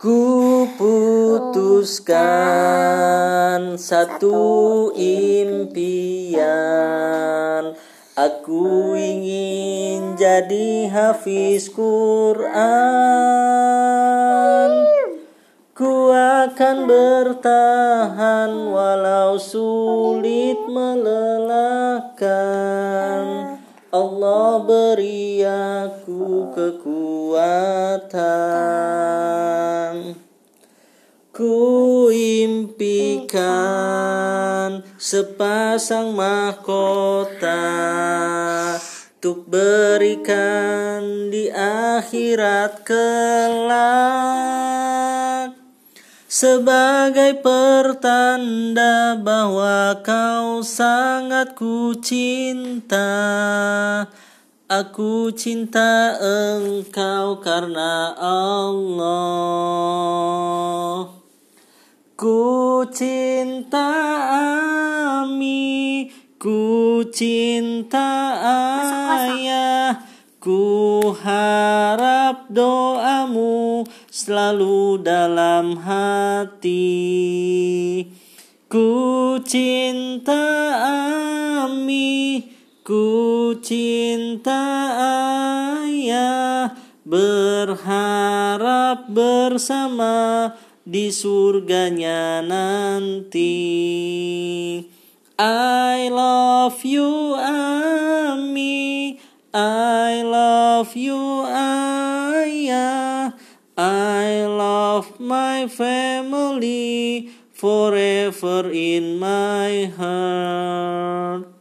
Ku putuskan satu impian. Aku ingin jadi hafiz Quran. Ku akan bertahan walau sulit melelahkan Allah beri aku kekuatan. Ku impikan sepasang mahkota Untuk berikan di akhirat kelak sebagai pertanda bahwa kau sangat ku cinta Aku cinta engkau karena Allah. Ku cinta Ami Ku cinta ayah Ku harap doamu selalu dalam hati. Ku cinta Ami Ku cinta ayah Berharap bersama di surganya nanti. I love you Ami. I love you my family forever in my heart